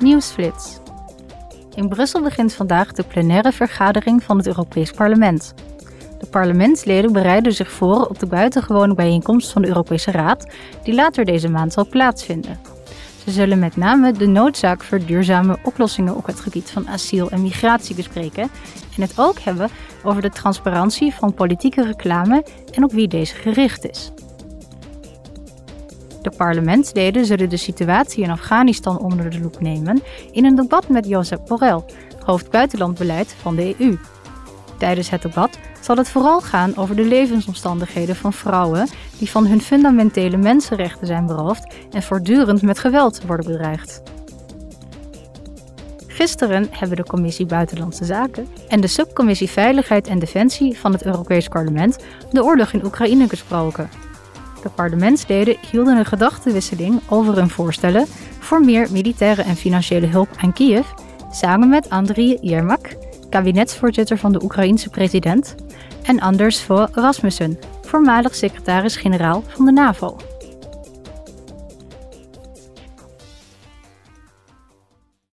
Nieuwsflits. In Brussel begint vandaag de plenaire vergadering van het Europees Parlement. De parlementsleden bereiden zich voor op de buitengewone bijeenkomst van de Europese Raad, die later deze maand zal plaatsvinden. Ze zullen met name de noodzaak voor duurzame oplossingen op het gebied van asiel en migratie bespreken en het ook hebben over de transparantie van politieke reclame en op wie deze gericht is. De parlementsleden zullen de situatie in Afghanistan onder de loep nemen in een debat met Josep Borrell, hoofd buitenlandbeleid van de EU. Tijdens het debat zal het vooral gaan over de levensomstandigheden van vrouwen die van hun fundamentele mensenrechten zijn beroofd en voortdurend met geweld worden bedreigd. Gisteren hebben de Commissie Buitenlandse Zaken en de Subcommissie Veiligheid en Defensie van het Europees Parlement de oorlog in Oekraïne besproken. De parlementsleden hielden een gedachtenwisseling over hun voorstellen voor meer militaire en financiële hulp aan Kiev, samen met Andriy Yermak, kabinetsvoorzitter van de Oekraïense president, en Anders Fogh Rasmussen, voormalig secretaris-generaal van de NAVO.